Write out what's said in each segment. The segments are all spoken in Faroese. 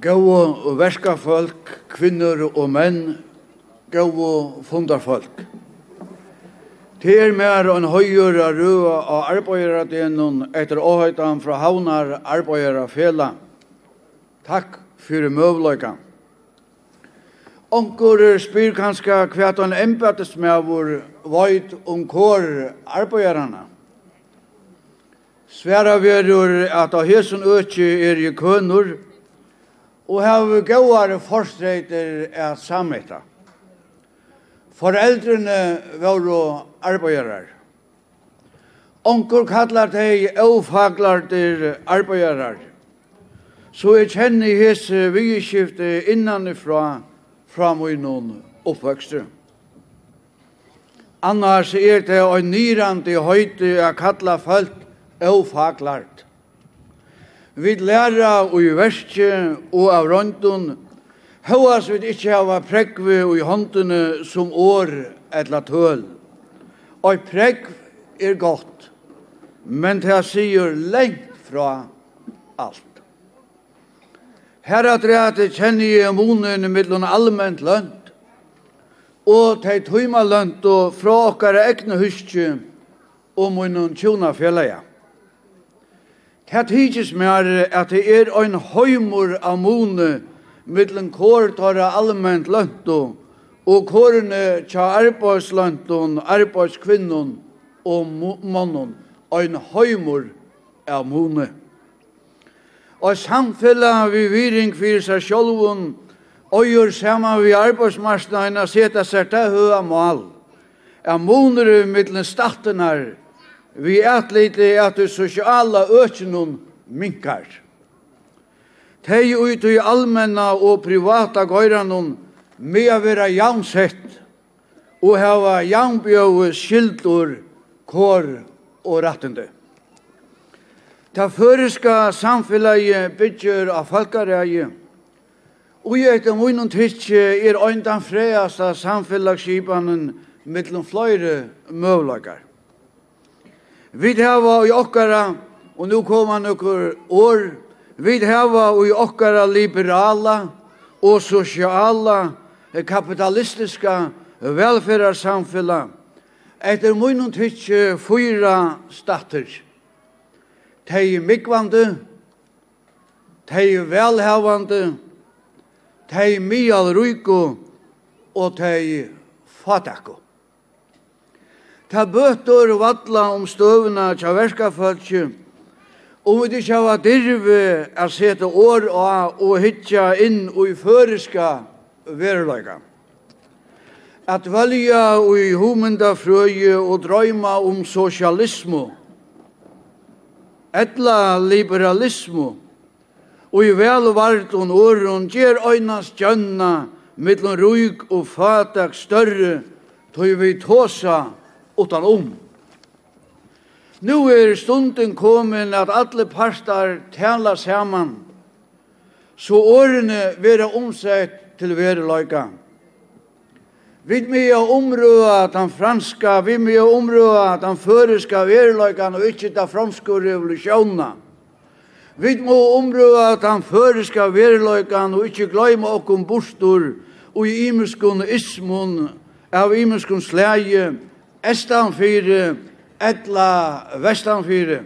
Gåa og verska folk, kvinner og menn, gåa og fundar folk. Det er mer en høyere røa av arbeideradenen etter åhøytan fra havnar arbeiderafela. Takk fyrir møvløyka. Onkur spyr kanska hvert han embetes med vår vajt om kår arbeiderana. Sværa verur at av hesen økje er i kønur, og hava góðar forstreiter er sammeta. Foreldrene var arbeidarar. Onkur kallar tei ofaglartir arbeidarar. Så jeg kjenner hese vigeskifte innanifra fram og innan oppvøkstre. Annars er det en nyrande høyte å kalla folk ofaglart. Vi læra og i verste og av røndun, høyas vi ikkje hava prekve og i håndene som år etla tøl. Og prekv er godt, men det sier lengt fra alt. Her at det kjenner jeg munnen mellom allment lønt, og teit tøyma lønt og fra okkar egne huske og munnen tjona fjellet. Det tidsis mer at det er ein høymor av mone mittlen kårtara allment lønto og kårene tja arbeidslønton, arbeidskvinnon og mannen ein høymor av mone. Og samfella vi viring fyrir seg sjolvun Øyur saman vi arbeidsmarsnaina seta seg til høa mal. Er moner mittlen statunar vi atlite at du sosiala økjennom minkar. Tei ut i allmenna og privata gøyranon med å være javnsett og hava javnbjøve skildur, kår og rattende. Ta føreska samfellet bygger av folkareie, og i etter munnen tidsje er øyndan freasta samfellagsskipanen mittlum fløyre møvlagar. Vi hava i okkara, og nu koma nokkur år, vi hava i okkara liberala og sosiala kapitalistiska velferdarsamfella etter munnen tytje fyra stater. Tei mikvande, tei velhavande, tei mialruiko og tei fatako. Ta bøtur valla om støvna tja verskafalki, om vi ikkje hava dirvi a seta år og, og hitja inn og i føreska veruleika. At velja og i humenda frøye og drøyma om sosialismo, etla liberalismo, og i velvart og åren gjer øynas gjønna mittlun rúg og fatak større, tog vi tåsa utan om. Nu er stunden kommen at alle partar tala saman, så årene vera omsett til verleika. Vi mye omrøa den franska, vi mye omrøa den føreska verleikan og ikkje den franske revolusjonen. Vi må omrøa den føreska verleikan og ikkje gløyma okkom bostor og i imuskun ismun av imuskun slæge estanfyri, etla vestanfyri.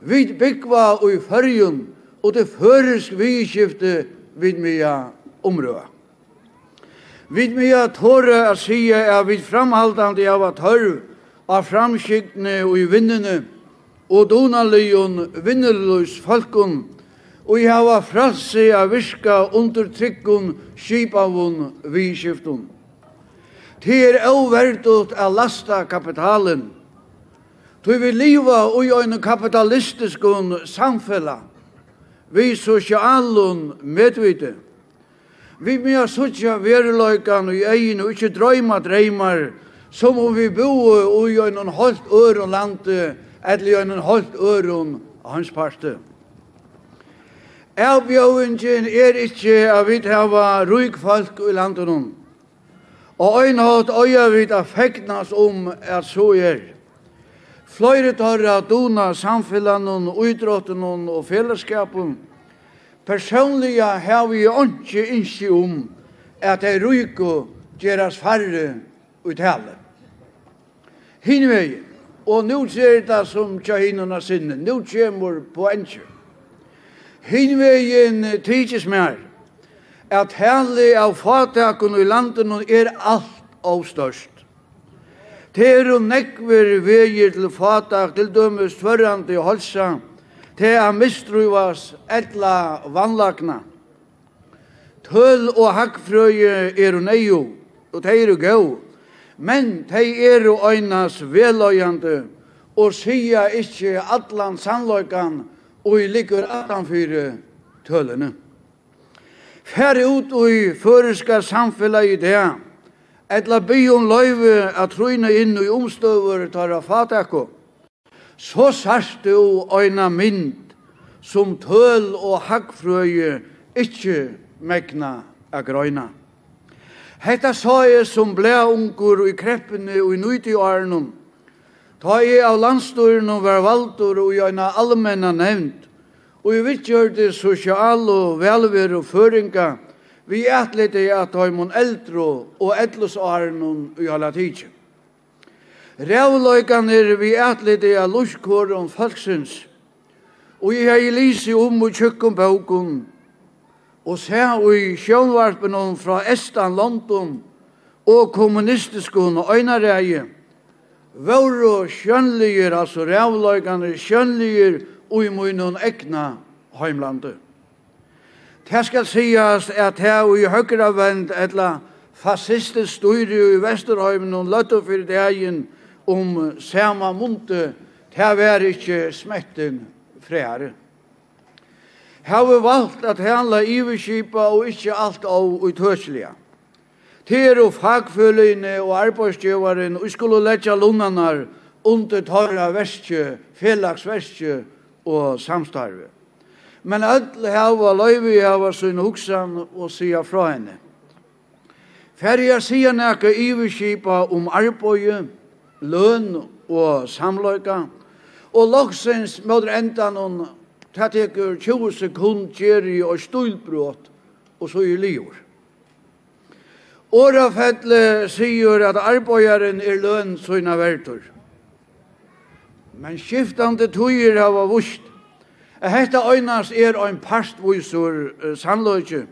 Vi byggva og i fyrjun og til føresk vikskifte vid mya omrøa. Vid mya tåre a sige er vid framhaldande av at hørv av framskiktene og i vinnene og donalion vinnelus folkun og i hava fralse av virka under trykkun skipavun vikskiftun. Det er overdutt av lasta kapitalen. Tog vi liva ui ein kapitalistiskun samfella. Vi sosialun medvite. Vi mea sutja veriloikan i egin og ikkje drøyma dreymar som om vi bo ui ein holdt øron lande eller ein holdt øron hans parste. Erbjøvingen er ikkje at vi hava ruik folk i landet Og ein hatt øya vid a fegnas om at så er. Fløyre tørre at dona og utrotten og fellesskapen. Personliga har vi ikke innsi om at ei ryko gjeras farre ut. Hinvei, og nu ser det som tja hinnerna sinne, nu kjemur på ensje. Hinvei en tidsismær, at heli av fatakon i landen er alt avstørst. Det eru nekver veier til fatak, til dømes tverrande og halsa, til a mistruvas etla vannlagna. Tøl og hakkfrøye eru neio, og det er jo gau, men de eru øynas veløyande, og sia ikkje allan sannløykan, og i ligger atanfyre tølene fer ut i føreska samfellet i det, etla by om løyve at trøyne inn i omstøver tar av fatakko, så sørst du øyna mynd som tøl og haggfrøye ikkje megna a grøyna. Hetta sa jeg som ble unger i kreppene og i nøyti åren, ta jeg av landstøren og var valgtor og i øyna allmenna nevnt, og i det sosial og velver og føringa, vi ætlete i at høymon eldre og eldlesåren i alla tidsen. Rævløykan er vi ætlete i at luskår om folksins, og i hei lise om og tjukkum bøkun, og se i sjønvarpen fra Estan London og kommunistiskun og øynareie, Vore sjønligir, altså rævløykan er sjønligir, og i munnen egna heimlandet. Det skal sies at her og i høyre vend etla fascistisk styre i Vesterheimen og løtte for dagen om samme munte, det var ikke smetten frære. Her vi valgt at handla iverskipa og ikke alt av utøselige. Ter og fagfølgene og arbeidsgjøveren og skulle letja lundanar under tarra verskje, felagsverskje og samstarve. Men öll hava løyvi hava sin hoksan og sia fra henne. Færja sia nekka iverskipa om arbeid, løn og samløyka, og loksens møter endan hon ta tekur 20 sekund gjerri og stulbrot, og så i liur. Årafettle sier at arbeidaren er løn sina vertur men skiftande tøyer hava vust. Hetta einast er ein pastvísur uh, sannløyki.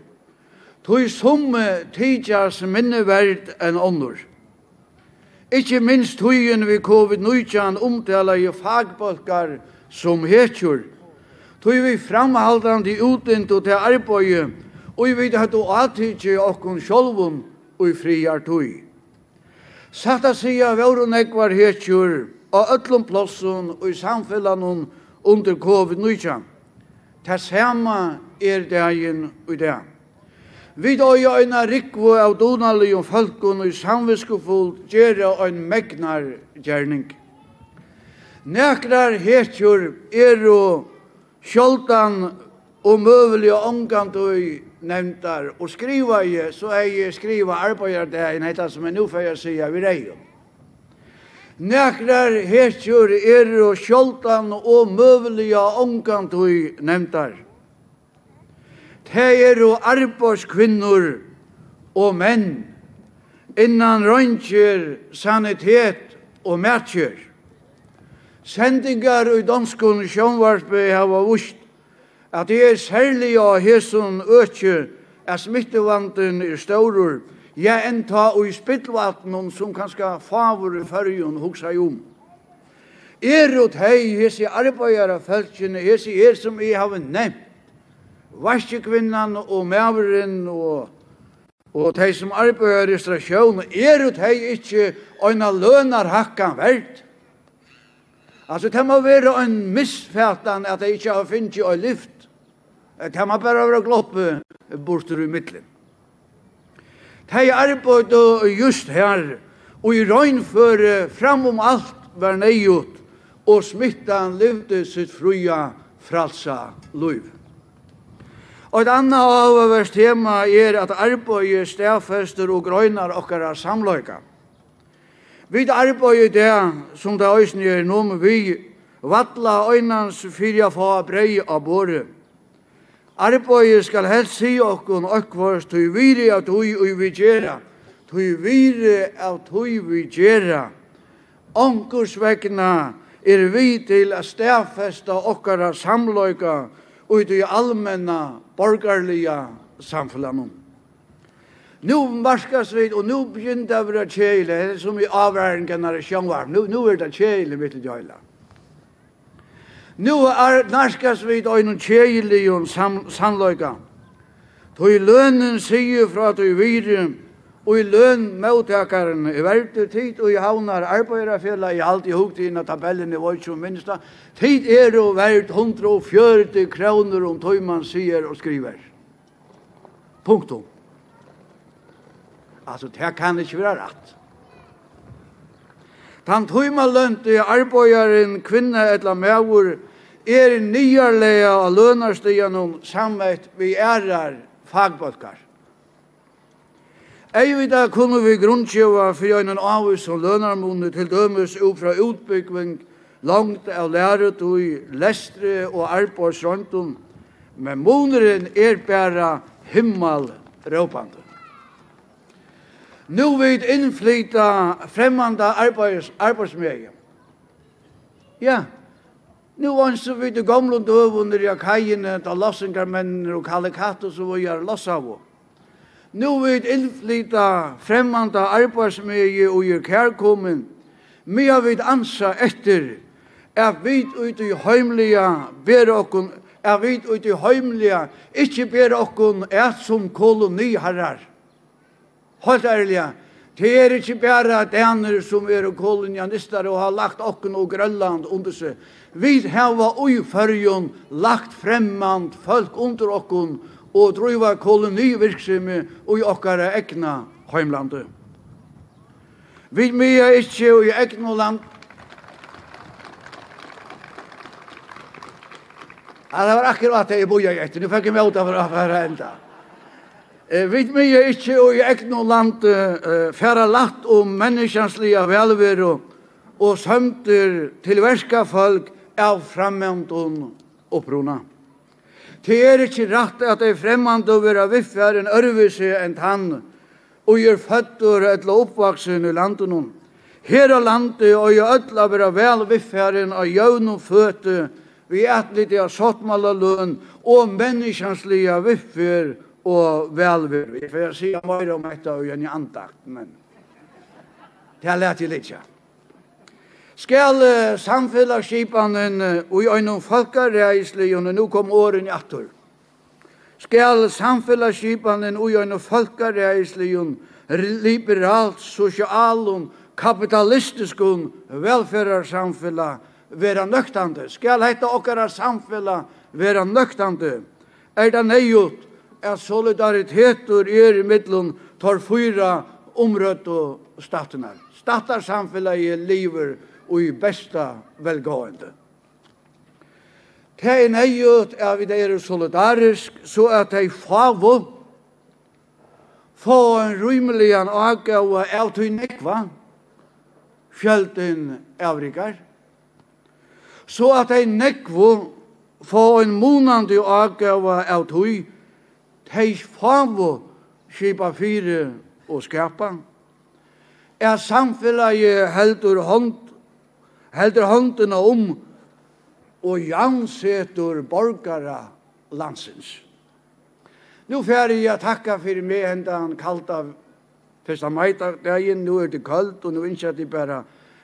Tøy summe tøyjas minne verd enn onnur. Ikki minst tøyen vi covid-19 omtala i fagbalkar som hetjur. Tøy vi framhaldandi utint og til arbeid, og vi vet at du atidje okkon sjolvun og friar tøy. Satt a sia vore nekvar hetjur, og öllum plossun og i samfellanun under COVID-19. Det samme er dagen og i dag. Vi døya en rikvo av donalig og folkun og i samviskufold gjerra ein megnar gjerning. Nekrar hetjur er og sjoldan og møvelig og omgant og nevntar og skriva i, så er jeg skriva arbeidardagen, heita som er nu fyrir sier vi reier. Nekrar hetsjur er og sjoldan og møveliga omgantui nevntar. Te er og arbeidskvinnor og menn innan røntjer, sanitet og mætjer. Sendingar i danskun sjånvarsby hava vust at det er særlig av hesson økje at smittevanten er staurur ja enta og i spillvatnen som kanskje favor i fyrrjon hugsa i om. Er ut hei, hese arbeidere feltjene, hese er som jeg har nevnt, vaskekvinnan og mæveren og, og de som arbeider i strasjon, er ut hei ikkje øyne lønar hakkan verdt. Altså, det må være en misfætan at de ikke har finnet i lift. lyft. Det må bare være gloppe bortur i middelen. Tei arbeidde just her, og i røgnføre fram om alt var neiut, og smittan levde sitt fruja fralsa liv. Og et anna avverst tema er at arbeid stedfester og grøynar okkara samløyka. Vi arbeid det som det òsne er nomen vi, vatla øynans fyrja få brei av båret, Arbeidet skal helst si okkon okkvars tui viri av tui ui vi gjerra. Tui viri av tui vi gjerra. Onkurs vegna er vi til a stafesta okkara samloika ui tui allmenna borgarliga samflamun. Nu marskas vi, og nu begynner det å være kjele, som i avværingen er sjønvar. Nu, nu er det kjeile mitt i djøyla. Nu er narskas vid ein kjelig og sannløyga. Tøy lønnen sier fra tøy vire, og i lønn mottakaren i verdu tid og i havnar arbeiderfjella i alt i hugtina tabellen i voitsum minsta, tid er og verdt 140 kroner om tøy man sier og skriver. Punktum. Altså, det kan ikke være rett. Tan tøyma lønt i arbeidaren, kvinne eller mævur, er nyarlega av lønarstianon sammet vi ærar fagbalkar. Ei vita kunne vi grunnsjøva for en avvis og lønarmunne til dømes ut fra utbyggving langt av læret og lestre og arbeidsrøntun, men moneren er bæra himmel råpande. Nu vil innflyta fremmande arbeids, arbeidsmöje. Ja, nu anser vi det gamle døvunder i kajene, da lossingarmennene og kalikatus og vi gjør lassavo. Nu vil innflyta fremmande arbeidsmöje og i kärkommen, mia vid ansa etter, er vi ut i heimliga ber okkun, er vi ut i heimliga, ikkje ber okkun er som koloniherrar Helt ærlig, det er ikke bare denne som er kolonialister og har lagt okken og Grønland under seg. Vi har i førjen lagt fremmant folk under okken og driva kolonivirksomhet i okkara egna heimlandet. Vi mye ikke i egna land. Ja, det var akkurat det jeg boja i etter. Nå fikk jeg meg ut av å være enda. Ja. Vi mye ikke og i egnu land færa latt om menneskjanslige velver og sømter til verska folk av fremmendun opprona. Det er ikke rett at ei fremmande vera viffar en ørvise enn tann og gjør føtter etla oppvaksen i landunum. Her av landet og i ødla vera vel viffaren av jøvnum føtte vi etlidig av sottmalaløn og menneskjanslige viffar og velver. Jeg får si mer om dette og en andakt, men det har lært jeg litt ja. Skal uh, samfellagskipanen og i øynene folkareisle, og nå kom åren i atter. Skal samfellagskipanen og i øynene folkareisle, liberalt, sosial og kapitalistisk og velferdarsamfella vera nøktande. Skal heita okkara samfella vera nøktande? Er det nøyut at solidariteter er i middelen tar fyra omrøtt og statene. Statarsamfunnet lever og i besta velgående. Det er nøyot at vi er solidarisk, så at de favo få en rymelian avgave av til nekva, fjölden avrikar, så at de nekva få en monande avgave av til teis favo skipa fyre og skapa. Er samfelagi heldur hånd, heldur håndene om og jansetur borgara landsins. Nu færre jeg takka fyrir meg hendan kalda fyrsta majdagdagen, nu er det kalt og nu innskjer jeg bara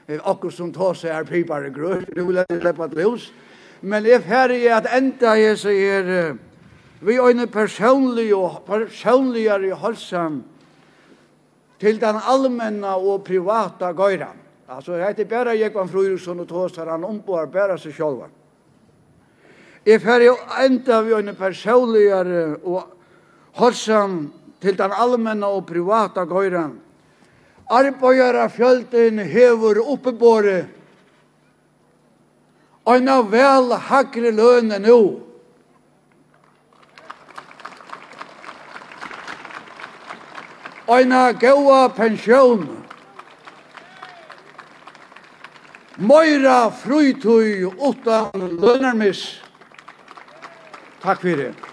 okkur som tar seg er pipare grøy, nu vil jeg sleppa til hos. Men jeg færre jeg at enda jeg sier, vi øyne personlig og personligere halsen til den allmenna og privata gøyran. Altså, jeg heter bare Jekvann Frøyrusson og Tåsar, han omboar bare seg sjálva. Jeg fer jo enda vi øyne personligere og halsen til den allmenna og privata gøyran. Arbeidere fjølten hever oppebåret og en av vel hakre lønne nå eina gaua pensjón. Moira frutøy utan lønarmis. Takk fyrir.